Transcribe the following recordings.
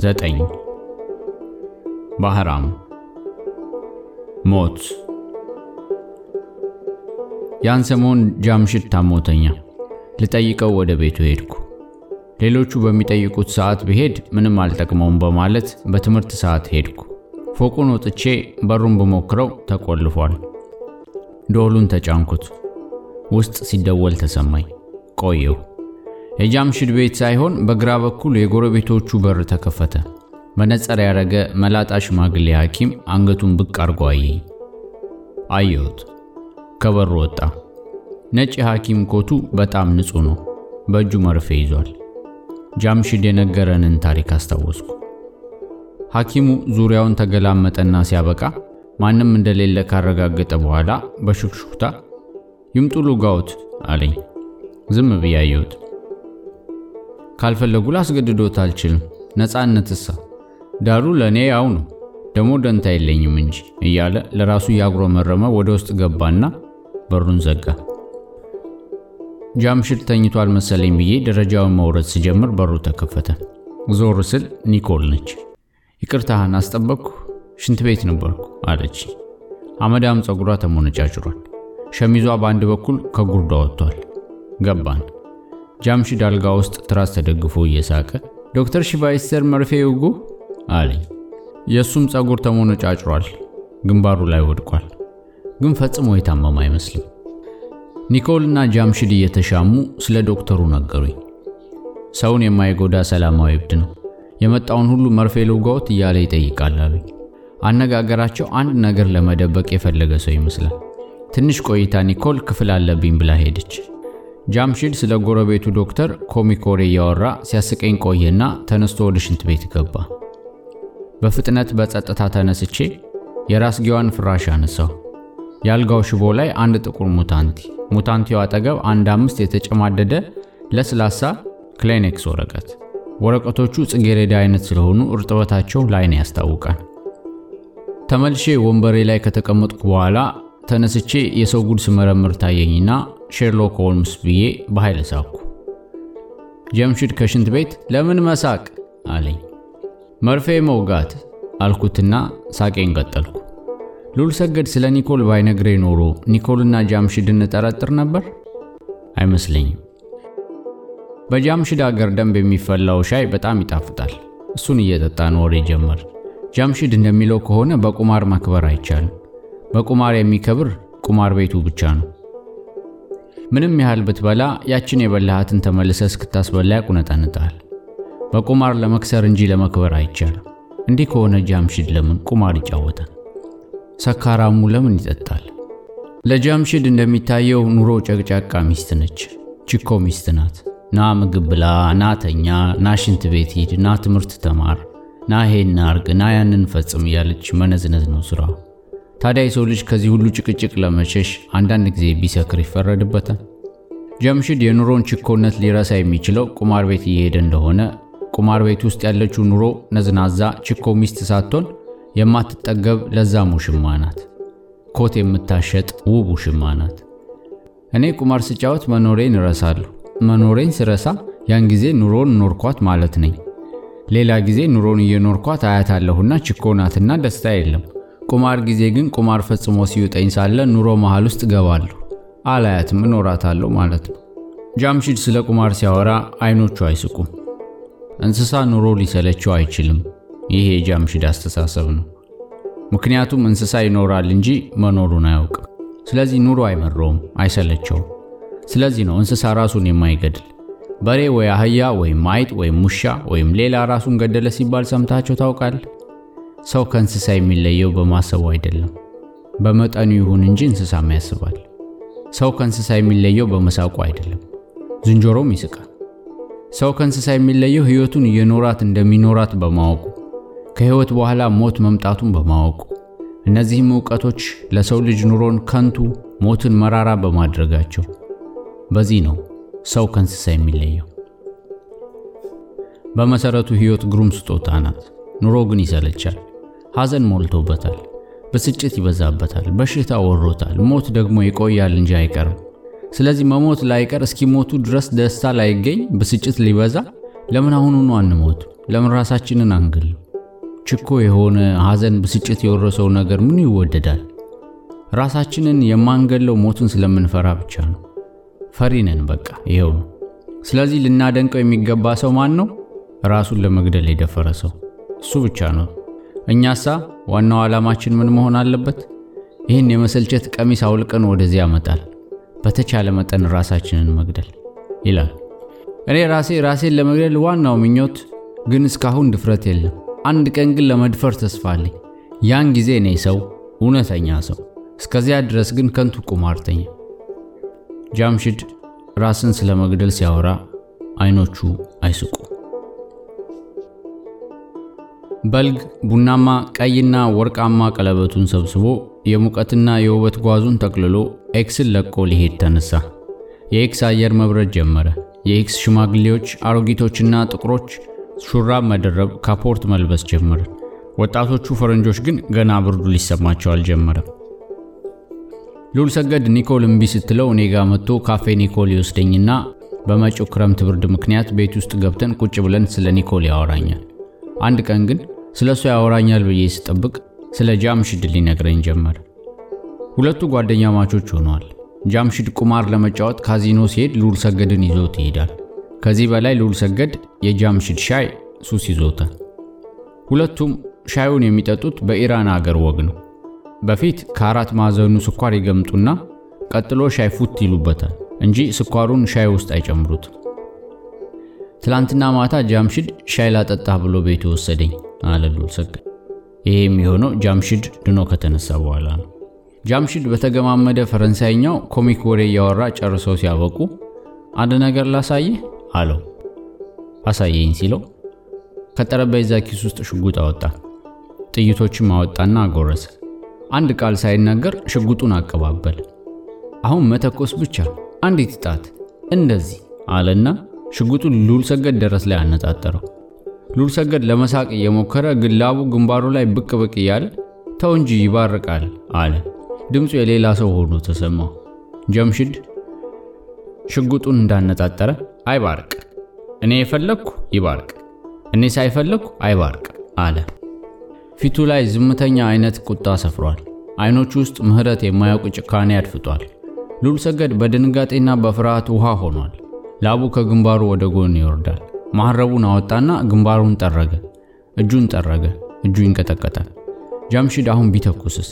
ዘጠኝ ባህራም ሞት ያን ሰሞን ጃምሽድ ታሞተኛ ልጠይቀው ወደ ቤቱ ሄድኩ። ሌሎቹ በሚጠይቁት ሰዓት ብሄድ ምንም አልጠቅመውም በማለት በትምህርት ሰዓት ሄድኩ። ፎቁን ወጥቼ በሩን ብሞክረው ተቆልፏል። ደወሉን ተጫንኩት። ውስጥ ሲደወል ተሰማኝ። ቆየው። የጃምሽድ ቤት ሳይሆን በግራ በኩል የጎረቤቶቹ በር ተከፈተ። መነጽር ያደረገ መላጣ ሽማግሌ ሐኪም አንገቱን ብቅ አርጎ አየኝ። አየሁት። ከበሩ ወጣ። ነጭ የሐኪም ኮቱ በጣም ንጹሕ ነው። በእጁ መርፌ ይዟል። ጃምሽድ የነገረንን ታሪክ አስታወስኩ። ሐኪሙ ዙሪያውን ተገላመጠና ሲያበቃ ማንም እንደሌለ ካረጋገጠ በኋላ በሹክሹክታ ይምጡ ልውጋዎት አለኝ። ዝም ብዬ ካልፈለጉ ላስገድዶት አልችልም። ነፃነትሳ ዳሩ ለእኔ ያው ነው፣ ደግሞ ደንታ የለኝም እንጂ እያለ ለራሱ እያጉረመረመ ወደ ውስጥ ገባና በሩን ዘጋ። ጃምሽድ ተኝቷል መሰለኝ ብዬ ደረጃውን መውረድ ስጀምር በሩ ተከፈተ። ዞር ስል ኒኮል ነች። ይቅርታህን አስጠበቅኩ፣ ሽንት ቤት ነበርኩ አለች። አመዳም ፀጉሯ ተሞነጫጭሯል። ሸሚዟ በአንድ በኩል ከጉርዷ ወጥቷል። ገባን። ጃምሽድ አልጋ ውስጥ ትራስ ተደግፎ እየሳቀ ዶክተር ሽቫይስተር መርፌ ይውጉ አለኝ። የእሱም ፀጉር ተሞነጫጭሯል፣ ግንባሩ ላይ ወድቋል። ግን ፈጽሞ የታመመ አይመስልም። ኒኮልና ጃምሽድ እየተሻሙ ስለ ዶክተሩ ነገሩኝ። ሰውን የማይጎዳ ሰላማዊ እብድ ነው። የመጣውን ሁሉ መርፌ ልውጋዎት እያለ ይጠይቃል አሉኝ። አነጋገራቸው አንድ ነገር ለመደበቅ የፈለገ ሰው ይመስላል። ትንሽ ቆይታ ኒኮል ክፍል አለብኝ ብላ ሄደች። ጃምሽድ ስለ ጎረቤቱ ዶክተር ኮሚኮሬ እያወራ ሲያስቀኝ ቆየና ተነስቶ ወደ ሽንት ቤት ገባ። በፍጥነት በጸጥታ ተነስቼ የራስጌዋን ፍራሽ አነሳው። የአልጋው ሽቦ ላይ አንድ ጥቁር ሙታንቲ፣ ሙታንቲው አጠገብ አንድ አምስት የተጨማደደ ለስላሳ ክላይኔክስ ወረቀት። ወረቀቶቹ ጽጌረዳ አይነት ስለሆኑ እርጥበታቸው ለዓይን ያስታውቃል። ተመልሼ ወንበሬ ላይ ከተቀመጥኩ በኋላ ተነስቼ የሰው ጉድ ስመረምር ታየኝና ሼርሎክ ሆልምስ ብዬ በኃይል ሳኩ። ጀምሽድ ከሽንት ቤት ለምን መሳቅ አለኝ። መርፌ መውጋት አልኩትና ሳቄን ቀጠልኩ። ሉል ሰገድ ስለ ኒኮል ባይነግረኝ ኖሮ ኒኮልና ጃምሽድ እንጠረጥር ነበር? አይመስለኝም። በጃምሽድ አገር ደንብ የሚፈላው ሻይ በጣም ይጣፍጣል። እሱን እየጠጣን ወሬ ጀመር። ጃምሽድ እንደሚለው ከሆነ በቁማር ማክበር አይቻልም። በቁማር የሚከብር ቁማር ቤቱ ብቻ ነው። ምንም ያህል ብትበላ ያችን የበላሃትን ተመልሰ እስክታስበላ ያቁነጠንጣል። በቁማር ለመክሰር እንጂ ለመክበር አይቻልም። እንዲህ ከሆነ ጃምሽድ ለምን ቁማር ይጫወታል? ሰካራሙ ለምን ይጠጣል? ለጃምሽድ እንደሚታየው ኑሮ ጨቅጫቃ ሚስት ነች። ቺኮ ሚስት ናት። ና ምግብ ብላ፣ ና ተኛ፣ ና ሽንት ቤት ሂድ፣ ና ትምህርት ተማር፣ ና ይሄን አርግ፣ ና ያንን ፈጽም እያለች መነዝነዝ ነው ስራ። ታዲያ የሰው ልጅ ከዚህ ሁሉ ጭቅጭቅ ለመሸሽ አንዳንድ ጊዜ ቢሰክር ይፈረድበታል። ጀምሽድ የኑሮን ችኮነት ሊረሳ የሚችለው ቁማር ቤት እየሄደ እንደሆነ ቁማር ቤት ውስጥ ያለችው ኑሮ ነዝናዛ ችኮ ሚስት ሳትሆን የማትጠገብ ለዛም ውሽማ ናት። ኮት የምታሸጥ ውብ ውሽማ ናት። እኔ ቁማር ስጫወት መኖሬን እረሳለሁ። መኖሬን ስረሳ ያን ጊዜ ኑሮን ኖርኳት ማለት ነኝ። ሌላ ጊዜ ኑሮን እየኖርኳት አያታለሁና ችኮ ናትና ደስታ የለም። ቁማር ጊዜ ግን ቁማር ፈጽሞ ሲውጠኝ ሳለ ኑሮ መሃል ውስጥ ገባለሁ። አላያትም፣ እኖራታለሁ ማለት ነው። ጃምሽድ ስለ ቁማር ሲያወራ አይኖቹ አይስቁም። እንስሳ ኑሮ ሊሰለቸው አይችልም። ይሄ የጃምሽድ አስተሳሰብ ነው። ምክንያቱም እንስሳ ይኖራል እንጂ መኖሩን አያውቅም። ስለዚህ ኑሮ አይመረውም፣ አይሰለቸውም። ስለዚህ ነው እንስሳ ራሱን የማይገድል። በሬ ወይ አህያ ወይም አይጥ ወይም ውሻ ወይም ሌላ ራሱን ገደለ ሲባል ሰምታቸው ታውቃል? ሰው ከእንስሳ የሚለየው በማሰቡ አይደለም፣ በመጠኑ ይሁን እንጂ እንስሳም ያስባል። ሰው ከእንስሳ የሚለየው በመሳቁ አይደለም፣ ዝንጀሮም ይስቃል። ሰው ከእንስሳ የሚለየው ሕይወቱን እየኖራት እንደሚኖራት በማወቁ ከሕይወት በኋላ ሞት መምጣቱን በማወቁ እነዚህም እውቀቶች ለሰው ልጅ ኑሮን ከንቱ፣ ሞትን መራራ በማድረጋቸው በዚህ ነው ሰው ከእንስሳ የሚለየው። በመሰረቱ ሕይወት ግሩም ስጦታ ናት። ኑሮ ግን ይሰለቻል። ሐዘን ሞልቶበታል። ብስጭት ይበዛበታል። በሽታ ወሮታል። ሞት ደግሞ ይቆያል እንጂ አይቀርም። ስለዚህ መሞት ላይቀር እስኪሞቱ ድረስ ደስታ ላይገኝ ብስጭት ሊበዛ ለምን አሁኑኑ አንሞት? ለምን ራሳችንን አንገልም? ችኮ የሆነ ሐዘን፣ ብስጭት የወረሰው ነገር ምን ይወደዳል? ራሳችንን የማንገለው ሞትን ስለምንፈራ ብቻ ነው። ፈሪ በቃ ይኸው ነው። ስለዚህ ልናደንቀው የሚገባ ሰው ማን ነው? ራሱን ለመግደል የደፈረ ሰው፣ እሱ ብቻ ነው። እኛሳ ዋናው ዓላማችን ምን መሆን አለበት? ይህን የመሰልቸት ቀሚስ አውልቀን ወደዚህ ያመጣል። በተቻለ መጠን ራሳችንን መግደል ይላል። እኔ ራሴ ራሴን ለመግደል ዋናው ምኞት ግን እስካሁን ድፍረት የለም። አንድ ቀን ግን ለመድፈር ተስፋ አለኝ። ያን ጊዜ እኔ ሰው፣ እውነተኛ ሰው፣ እስከዚያ ድረስ ግን ከንቱ ቁማርተኛ። ጃምሽድ ራስን ስለ መግደል ሲያወራ አይኖቹ አይስቁ። በልግ ቡናማ ቀይና ወርቃማ ቀለበቱን ሰብስቦ የሙቀትና የውበት ጓዙን ጠቅልሎ ኤክስን ለቆ ሊሄድ ተነሳ። የኤክስ አየር መብረድ ጀመረ። የኤክስ ሽማግሌዎች፣ አሮጊቶችና ጥቁሮች ሹራብ መደረብ፣ ካፖርት መልበስ ጀመረ። ወጣቶቹ ፈረንጆች ግን ገና ብርዱ ሊሰማቸው አልጀመረም። ሉል ሰገድ ኒኮል እምቢ ስትለው እኔ ጋ መጥቶ ካፌ ኒኮል ይወስደኝና በመጪው ክረምት ብርድ ምክንያት ቤት ውስጥ ገብተን ቁጭ ብለን ስለ ኒኮል ያወራኛል። አንድ ቀን ግን ስለ እሱ ያወራኛል ብዬ ስጠብቅ ስለ ጃምሽድ ሊነግረኝ ጀመር። ሁለቱ ጓደኛማቾች ሆነዋል። ጃምሽድ ቁማር ለመጫወት ካዚኖ ሲሄድ ሉል ሰገድን ይዞት ይሄዳል። ከዚህ በላይ ሉል ሰገድ የጃምሽድ ሻይ ሱስ ይዞታል። ሁለቱም ሻዩን የሚጠጡት በኢራን አገር ወግ ነው። በፊት ከአራት ማዕዘኑ ስኳር ይገምጡና ቀጥሎ ሻይ ፉት ይሉበታል እንጂ ስኳሩን ሻይ ውስጥ አይጨምሩትም። ትላንትና ማታ ጃምሽድ ሻይ ላጠጣ ብሎ ቤቱ ወሰደኝ አለ ሰገድ። ይሄ የሚሆነው ጃምሽድ ድኖ ከተነሳ በኋላ ነው። ጃምሽድ በተገማመደ ፈረንሳይኛው ኮሚክ ወሬ እያወራ ጨርሰው ሲያበቁ አንድ ነገር ላሳየህ አለው። አሳየኝ ሲለው ከጠረጴዛ ኪስ ውስጥ ሽጉጥ አወጣ። ጥይቶችም አወጣና አጎረሰ። አንድ ቃል ሳይናገር ሽጉጡን አቀባበል። አሁን መተኮስ ብቻ አንዲት ጣት እንደዚህ አለና ሽጉጡን ሉል ሰገድ ደረት ላይ አነጣጠረው። ሉል ሰገድ ለመሳቅ እየሞከረ ግላቡ ግንባሩ ላይ ብቅ ብቅ እያለ ተው እንጂ ይባርቃል አለ። ድምፁ የሌላ ሰው ሆኖ ተሰማው። ጀምሽድ ሽጉጡን እንዳነጣጠረ አይባርቅ፣ እኔ የፈለግኩ ይባርቅ፣ እኔ ሳይፈለግኩ አይባርቅ አለ። ፊቱ ላይ ዝምተኛ አይነት ቁጣ ሰፍሯል። አይኖቹ ውስጥ ምሕረት የማያውቅ ጭካኔ አድፍጧል። ሉል ሰገድ በድንጋጤና በፍርሃት ውሃ ሆኗል። ላቡ ከግንባሩ ወደ ጎን ይወርዳል። መሐረቡን አወጣና ግንባሩን ጠረገ። እጁን ጠረገ። እጁ ይንቀጠቀጣል። ጃምሽድ አሁን ቢተኩስስ?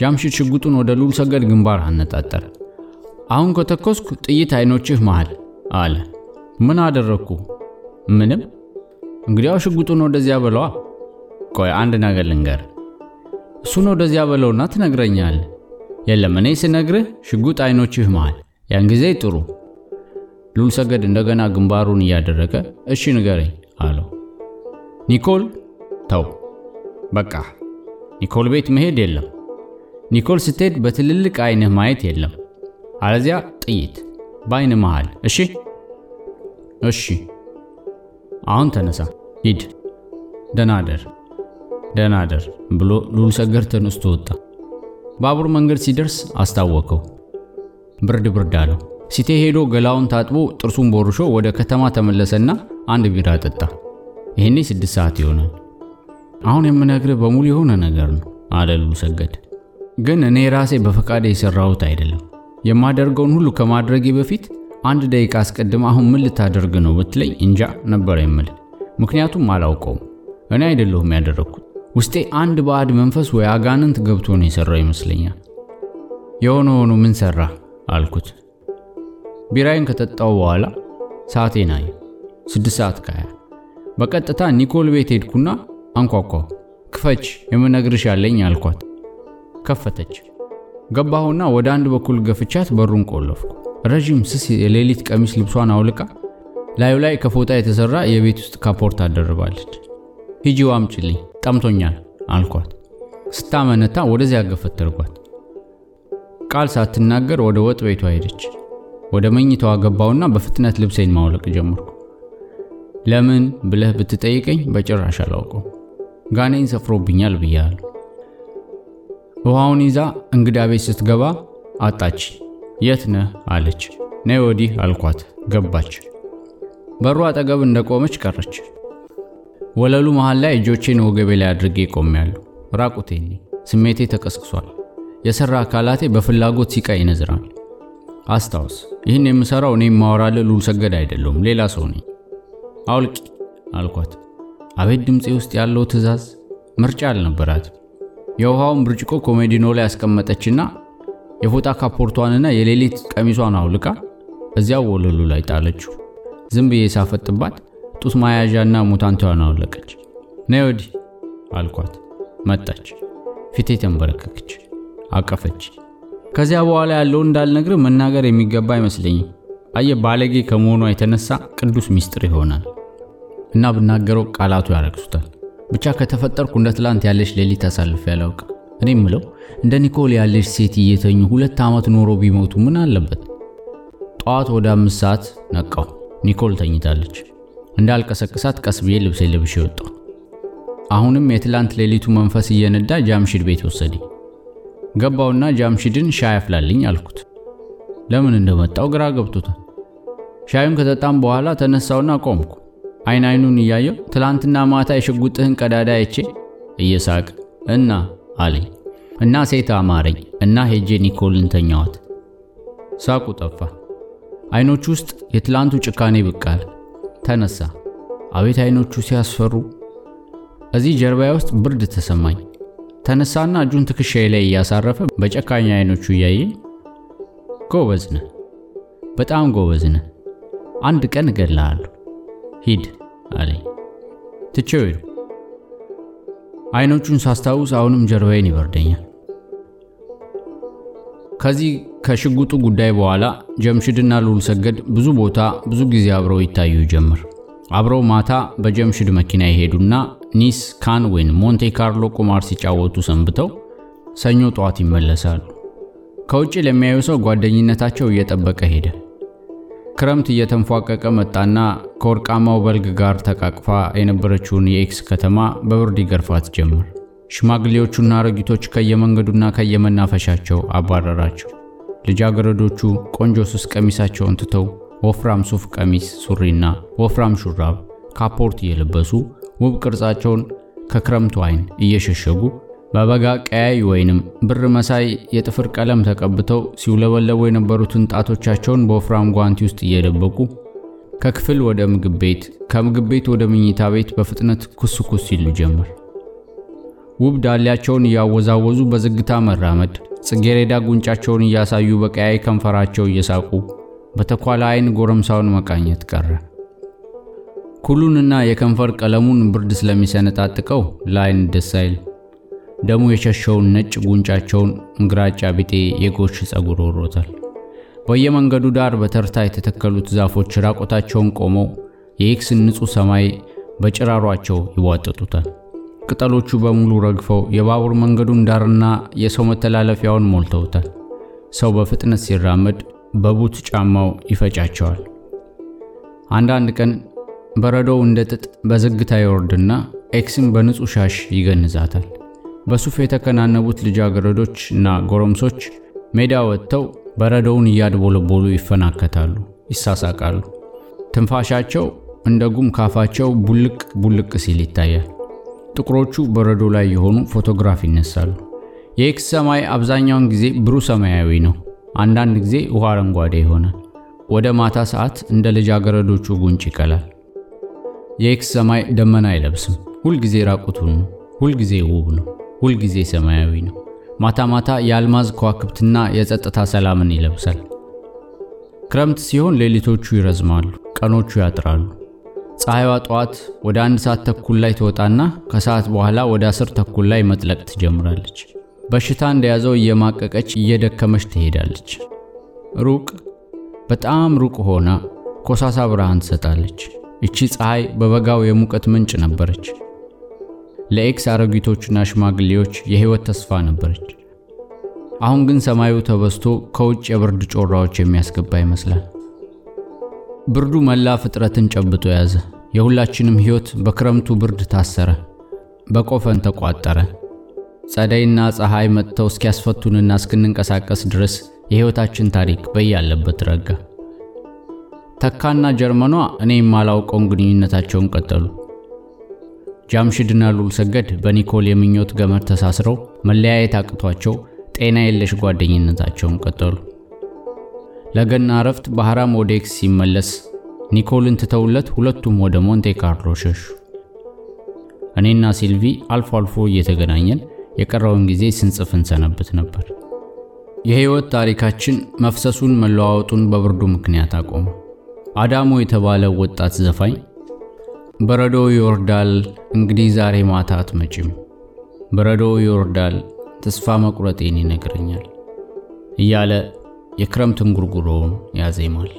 ጃምሽድ ሽጉጡን ወደ ሉል ሰገድ ግንባር አነጣጠረ። አሁን ከተኮስኩ ጥይት አይኖችህ መሃል አለ። ምን አደረግኩ? ምንም። እንግዲያው ሽጉጡን ወደዚያ በለዋ። ቆይ አንድ ነገር ልንገር። እሱን ወደዚያ በለውና ትነግረኛለህ። የለም እኔ ስነግርህ ሽጉጥ አይኖችህ መሃል። ያን ጊዜ ጥሩ። ሉል ሰገድ እንደገና ግንባሩን እያደረገ እሺ ንገረኝ አለው። ኒኮል ተው፣ በቃ ኒኮል ቤት መሄድ የለም። ኒኮል ስትሄድ በትልልቅ አይንህ ማየት የለም። አለዚያ ጥይት በአይን መሃል። እሺ እሺ። አሁን ተነሳ፣ ሂድ፣ ደናደር ደናደር ብሎ ሉል ሰገድ ተነስቶ ወጣ። ባቡር መንገድ ሲደርስ አስታወቀው። ብርድ ብርድ አለው። ሲቴ ሄዶ ገላውን ታጥቦ ጥርሱን ቦርሾ ወደ ከተማ ተመለሰና አንድ ቢራ ጠጣ። ይሄኔ ስድስት ሰዓት ይሆናል። አሁን የምነግርህ በሙሉ የሆነ ነገር ነው አለ ሰገድ። ግን እኔ ራሴ በፈቃዴ የሰራሁት አይደለም። የማደርገውን ሁሉ ከማድረጌ በፊት አንድ ደቂቃ አስቀድም አሁን ምን ልታደርግ ነው ብትለኝ እንጃ ነበር የምልህ። ምክንያቱም አላውቀውም። እኔ አይደለሁም ያደረግኩት። ውስጤ አንድ ባዕድ መንፈስ ወይ አጋንንት ገብቶ ነው የሰራው ይመስለኛል። የሆነ ሆኖ ምን ሰራ አልኩት። ቢራይን ከጠጣው በኋላ ሰዓቴን አየሁ። ስድስት ሰዓት ከሀያ በቀጥታ ኒኮል ቤት ሄድኩና አንኳኳሁ። ክፈች የምነግርሽ ያለኝ አልኳት። ከፈተች። ገባሁና ወደ አንድ በኩል ገፍቻት በሩን ቆለፍኩ። ረዥም ስስ የሌሊት ቀሚስ ልብሷን አውልቃ ላዩ ላይ ከፎጣ የተሰራ የቤት ውስጥ ካፖርት አደርባለች። ሂጂ አምጪልኝ ጠምቶኛል አልኳት። ስታመነታ ወደዚያ ገፈተርኳት። ቃል ሳትናገር ወደ ወጥ ቤቷ ሄደች። ወደ መኝታዋ ገባውና በፍጥነት ልብሴን ማውለቅ ጀመርኩ። ለምን ብለህ ብትጠይቀኝ በጭራሽ አላውቀው። ጋኔን ሰፍሮብኛል ብያለሁ። ውሃውን ይዛ እንግዳ ቤት ስትገባ አጣች። የት ነህ አለች። ነይ ወዲህ አልኳት። ገባች። በሩ አጠገብ እንደቆመች ቀረች። ወለሉ መሃል ላይ እጆቼን ወገቤ ላይ አድርጌ ቆሜያለሁ። ራቁቴን ስሜቴ ተቀስቅሷል። የሰራ አካላቴ በፍላጎት ሲቃ ይነዝራል። አስታውስ፣ ይህን የምሰራው እኔ የማወራልህ ሉል ሰገድ አይደለሁም፣ ሌላ ሰው ነኝ። አውልቂ አልኳት። አቤት ድምፄ ውስጥ ያለው ትዕዛዝ! ምርጫ አልነበራት። የውሃውን ብርጭቆ ኮሜዲኖ ላይ ያስቀመጠችና የፎጣ ካፖርቷንና የሌሊት ቀሚሷን አውልቃ እዚያው ወለሉ ላይ ጣለችው። ዝም ብዬ ሳፈጥባት ጡት ማያዣና ሙታንቷን አወለቀች። ነይ ወዲህ አልኳት። መጣች። ፊቴ ተንበረከከች፣ አቀፈች። ከዚያ በኋላ ያለው እንዳልነግር መናገር የሚገባ አይመስለኝም። አየ ባለጌ ከመሆኗ የተነሳ ቅዱስ ሚስጥር ይሆናል እና ብናገረው ቃላቱ ያረክሱታል። ብቻ ከተፈጠርኩ እንደ ትላንት ያለች ሌሊት አሳልፌ አላውቅም። እኔ ምለው እንደ ኒኮል ያለች ሴት እየተኙ ሁለት ዓመት ኖሮ ቢሞቱ ምን አለበት? ጠዋት ወደ አምስት ሰዓት ነቃው። ኒኮል ተኝታለች። እንዳልቀሰቅሳት ቀስ ብዬ ልብሴ ልብሼ ወጣሁ። አሁንም የትላንት ሌሊቱ መንፈስ እየነዳ ጃምሽድ ቤት ወሰደኝ። ገባውና ጃምሽድን ሻይ አፍላልኝ አልኩት። ለምን እንደመጣው ግራ ገብቶታል። ሻዩን ከጠጣም በኋላ ተነሳውና ቆምኩ። አይን አይኑን እያየው ትላንትና ማታ የሽጉጥህን ቀዳዳ አይቼ እየሳቅ እና አለኝ እና ሴት አማረኝ እና ሄጄ ኒኮልን ተኛዋት። ሳቁ ጠፋ። አይኖቹ ውስጥ የትላንቱ ጭካኔ አለ። ተነሳ። አቤት አይኖቹ ሲያስፈሩ! እዚህ ጀርባዬ ውስጥ ብርድ ተሰማኝ። ተነሳና እጁን ትከሻዬ ላይ እያሳረፈ በጨካኝ አይኖቹ እያየኝ ጎበዝ ነህ፣ በጣም ጎበዝ ነህ፣ አንድ ቀን እገድልሃለሁ፣ ሂድ አለኝ። ትቼው ሄድኩ። አይኖቹን ሳስታውስ አሁንም ጀርባዬን ይበርደኛል። ከዚህ ከሽጉጡ ጉዳይ በኋላ ጀምሽድና ሉል ሰገድ ብዙ ቦታ ብዙ ጊዜ አብረው ይታዩ ጀመር። አብረው ማታ በጀምሽድ መኪና ይሄዱና ኒስ፣ ካን ወይም ሞንቴ ካርሎ ቁማር ሲጫወቱ ሰንብተው ሰኞ ጠዋት ይመለሳሉ። ከውጭ ለሚያዩ ሰው ጓደኝነታቸው እየጠበቀ ሄደ። ክረምት እየተንፏቀቀ መጣና ከወርቃማው በልግ ጋር ተቃቅፋ የነበረችውን የኤክስ ከተማ በብርድ ይገርፋት ጀመር። ሽማግሌዎቹና አሮጊቶች ከየመንገዱና ከየመናፈሻቸው አባረራቸው። ልጃገረዶቹ ቆንጆ ስስ ቀሚሳቸውን ትተው ወፍራም ሱፍ ቀሚስ ሱሪና ወፍራም ሹራብ ካፖርት እየለበሱ ውብ ቅርጻቸውን ከክረምቱ አይን እየሸሸጉ በበጋ ቀያይ ወይንም ብር መሳይ የጥፍር ቀለም ተቀብተው ሲውለበለቡ የነበሩትን ጣቶቻቸውን በወፍራም ጓንቲ ውስጥ እየደበቁ ከክፍል ወደ ምግብ ቤት፣ ከምግብ ቤት ወደ መኝታ ቤት በፍጥነት ኩስ ኩስ ይሉ ጀመር። ውብ ዳሌያቸውን እያወዛወዙ በዝግታ መራመድ፣ ጽጌሬዳ ጉንጫቸውን እያሳዩ በቀያይ ከንፈራቸው እየሳቁ በተኳላ አይን ጎረምሳውን መቃኘት ቀረ። ኩሉንና የከንፈር ቀለሙን ብርድ ስለሚሰነጣጥቀው ለአይን ደስ አይል። ደሙ የሸሸውን ነጭ ጉንጫቸውን ግራጫ ቢጤ የጎሽ ጸጉር ወሮታል። በየመንገዱ ዳር በተርታ የተተከሉት ዛፎች ራቆታቸውን ቆመው የኤክስን ንጹሕ ሰማይ በጭራሯቸው ይዋጠጡታል። ቅጠሎቹ በሙሉ ረግፈው የባቡር መንገዱን ዳርና የሰው መተላለፊያውን ሞልተውታል። ሰው በፍጥነት ሲራመድ በቡት ጫማው ይፈጫቸዋል። አንዳንድ ቀን በረዶው እንደ ጥጥ በዝግታ ይወርድና ኤክስን በንጹህ ሻሽ ይገንዛታል። በሱፍ የተከናነቡት ልጃገረዶች እና ጎረምሶች ሜዳ ወጥተው በረዶውን እያድቦለቦሉ ይፈናከታሉ፣ ይሳሳቃሉ። ትንፋሻቸው እንደ ጉም ካፋቸው ቡልቅ ቡልቅ ሲል ይታያል። ጥቁሮቹ በረዶ ላይ የሆኑ ፎቶግራፍ ይነሳሉ። የኤክስ ሰማይ አብዛኛውን ጊዜ ብሩህ ሰማያዊ ነው። አንዳንድ ጊዜ ውሃ አረንጓዴ ይሆናል። ወደ ማታ ሰዓት እንደ ልጃገረዶቹ ጉንጭ ይቀላል። የኤክስ ሰማይ ደመና አይለብስም። ሁልጊዜ ራቁቱን ነው። ሁልጊዜ ውብ ነው። ሁልጊዜ ሰማያዊ ነው። ማታ ማታ የአልማዝ ከዋክብትና የጸጥታ ሰላምን ይለብሳል። ክረምት ሲሆን ሌሊቶቹ ይረዝማሉ፣ ቀኖቹ ያጥራሉ። ፀሐይዋ ጠዋት ወደ አንድ ሰዓት ተኩል ላይ ትወጣና ከሰዓት በኋላ ወደ አስር ተኩል ላይ መጥለቅ ትጀምራለች። በሽታ እንደያዘው እየማቀቀች እየደከመች ትሄዳለች። ሩቅ በጣም ሩቅ ሆና ኮሳሳ ብርሃን ትሰጣለች። እቺ ፀሐይ በበጋው የሙቀት ምንጭ ነበረች። ለኤክስ አሮጊቶችና ሽማግሌዎች የሕይወት ተስፋ ነበረች። አሁን ግን ሰማዩ ተበስቶ ከውጭ የብርድ ጮራዎች የሚያስገባ ይመስላል። ብርዱ መላ ፍጥረትን ጨብጦ ያዘ። የሁላችንም ሕይወት በክረምቱ ብርድ ታሰረ፣ በቆፈን ተቋጠረ። ጸደይና ፀሐይ መጥተው እስኪያስፈቱንና እስክንንቀሳቀስ ድረስ የሕይወታችን ታሪክ በያለበት ረጋ። ተካና ጀርመኗ እኔ የማላውቀውን ግንኙነታቸውን ቀጠሉ። ጃምሽድና ሉል ሰገድ በኒኮል የምኞት ገመድ ተሳስረው መለያየት አቅቷቸው ጤና የለሽ ጓደኝነታቸውን ቀጠሉ። ለገና እረፍት ባህራም ኤክስ ሲመለስ ኒኮልን ትተውለት ሁለቱም ወደ ሞንቴ ካርሎ ሸሹ። እኔና ሲልቪ አልፎ አልፎ እየተገናኘን የቀረውን ጊዜ ስንጽፍ እንሰነብት ነበር። የሕይወት ታሪካችን መፍሰሱን መለዋወጡን በብርዱ ምክንያት አቆመ። አዳሞ የተባለው ወጣት ዘፋኝ በረዶ ይወርዳል እንግዲህ ዛሬ ማታ አትመጪም፣ በረዶ ይወርዳል ተስፋ መቁረጤን ይነግረኛል እያለ የክረምት እንጉርጉሮውን ያዜማል።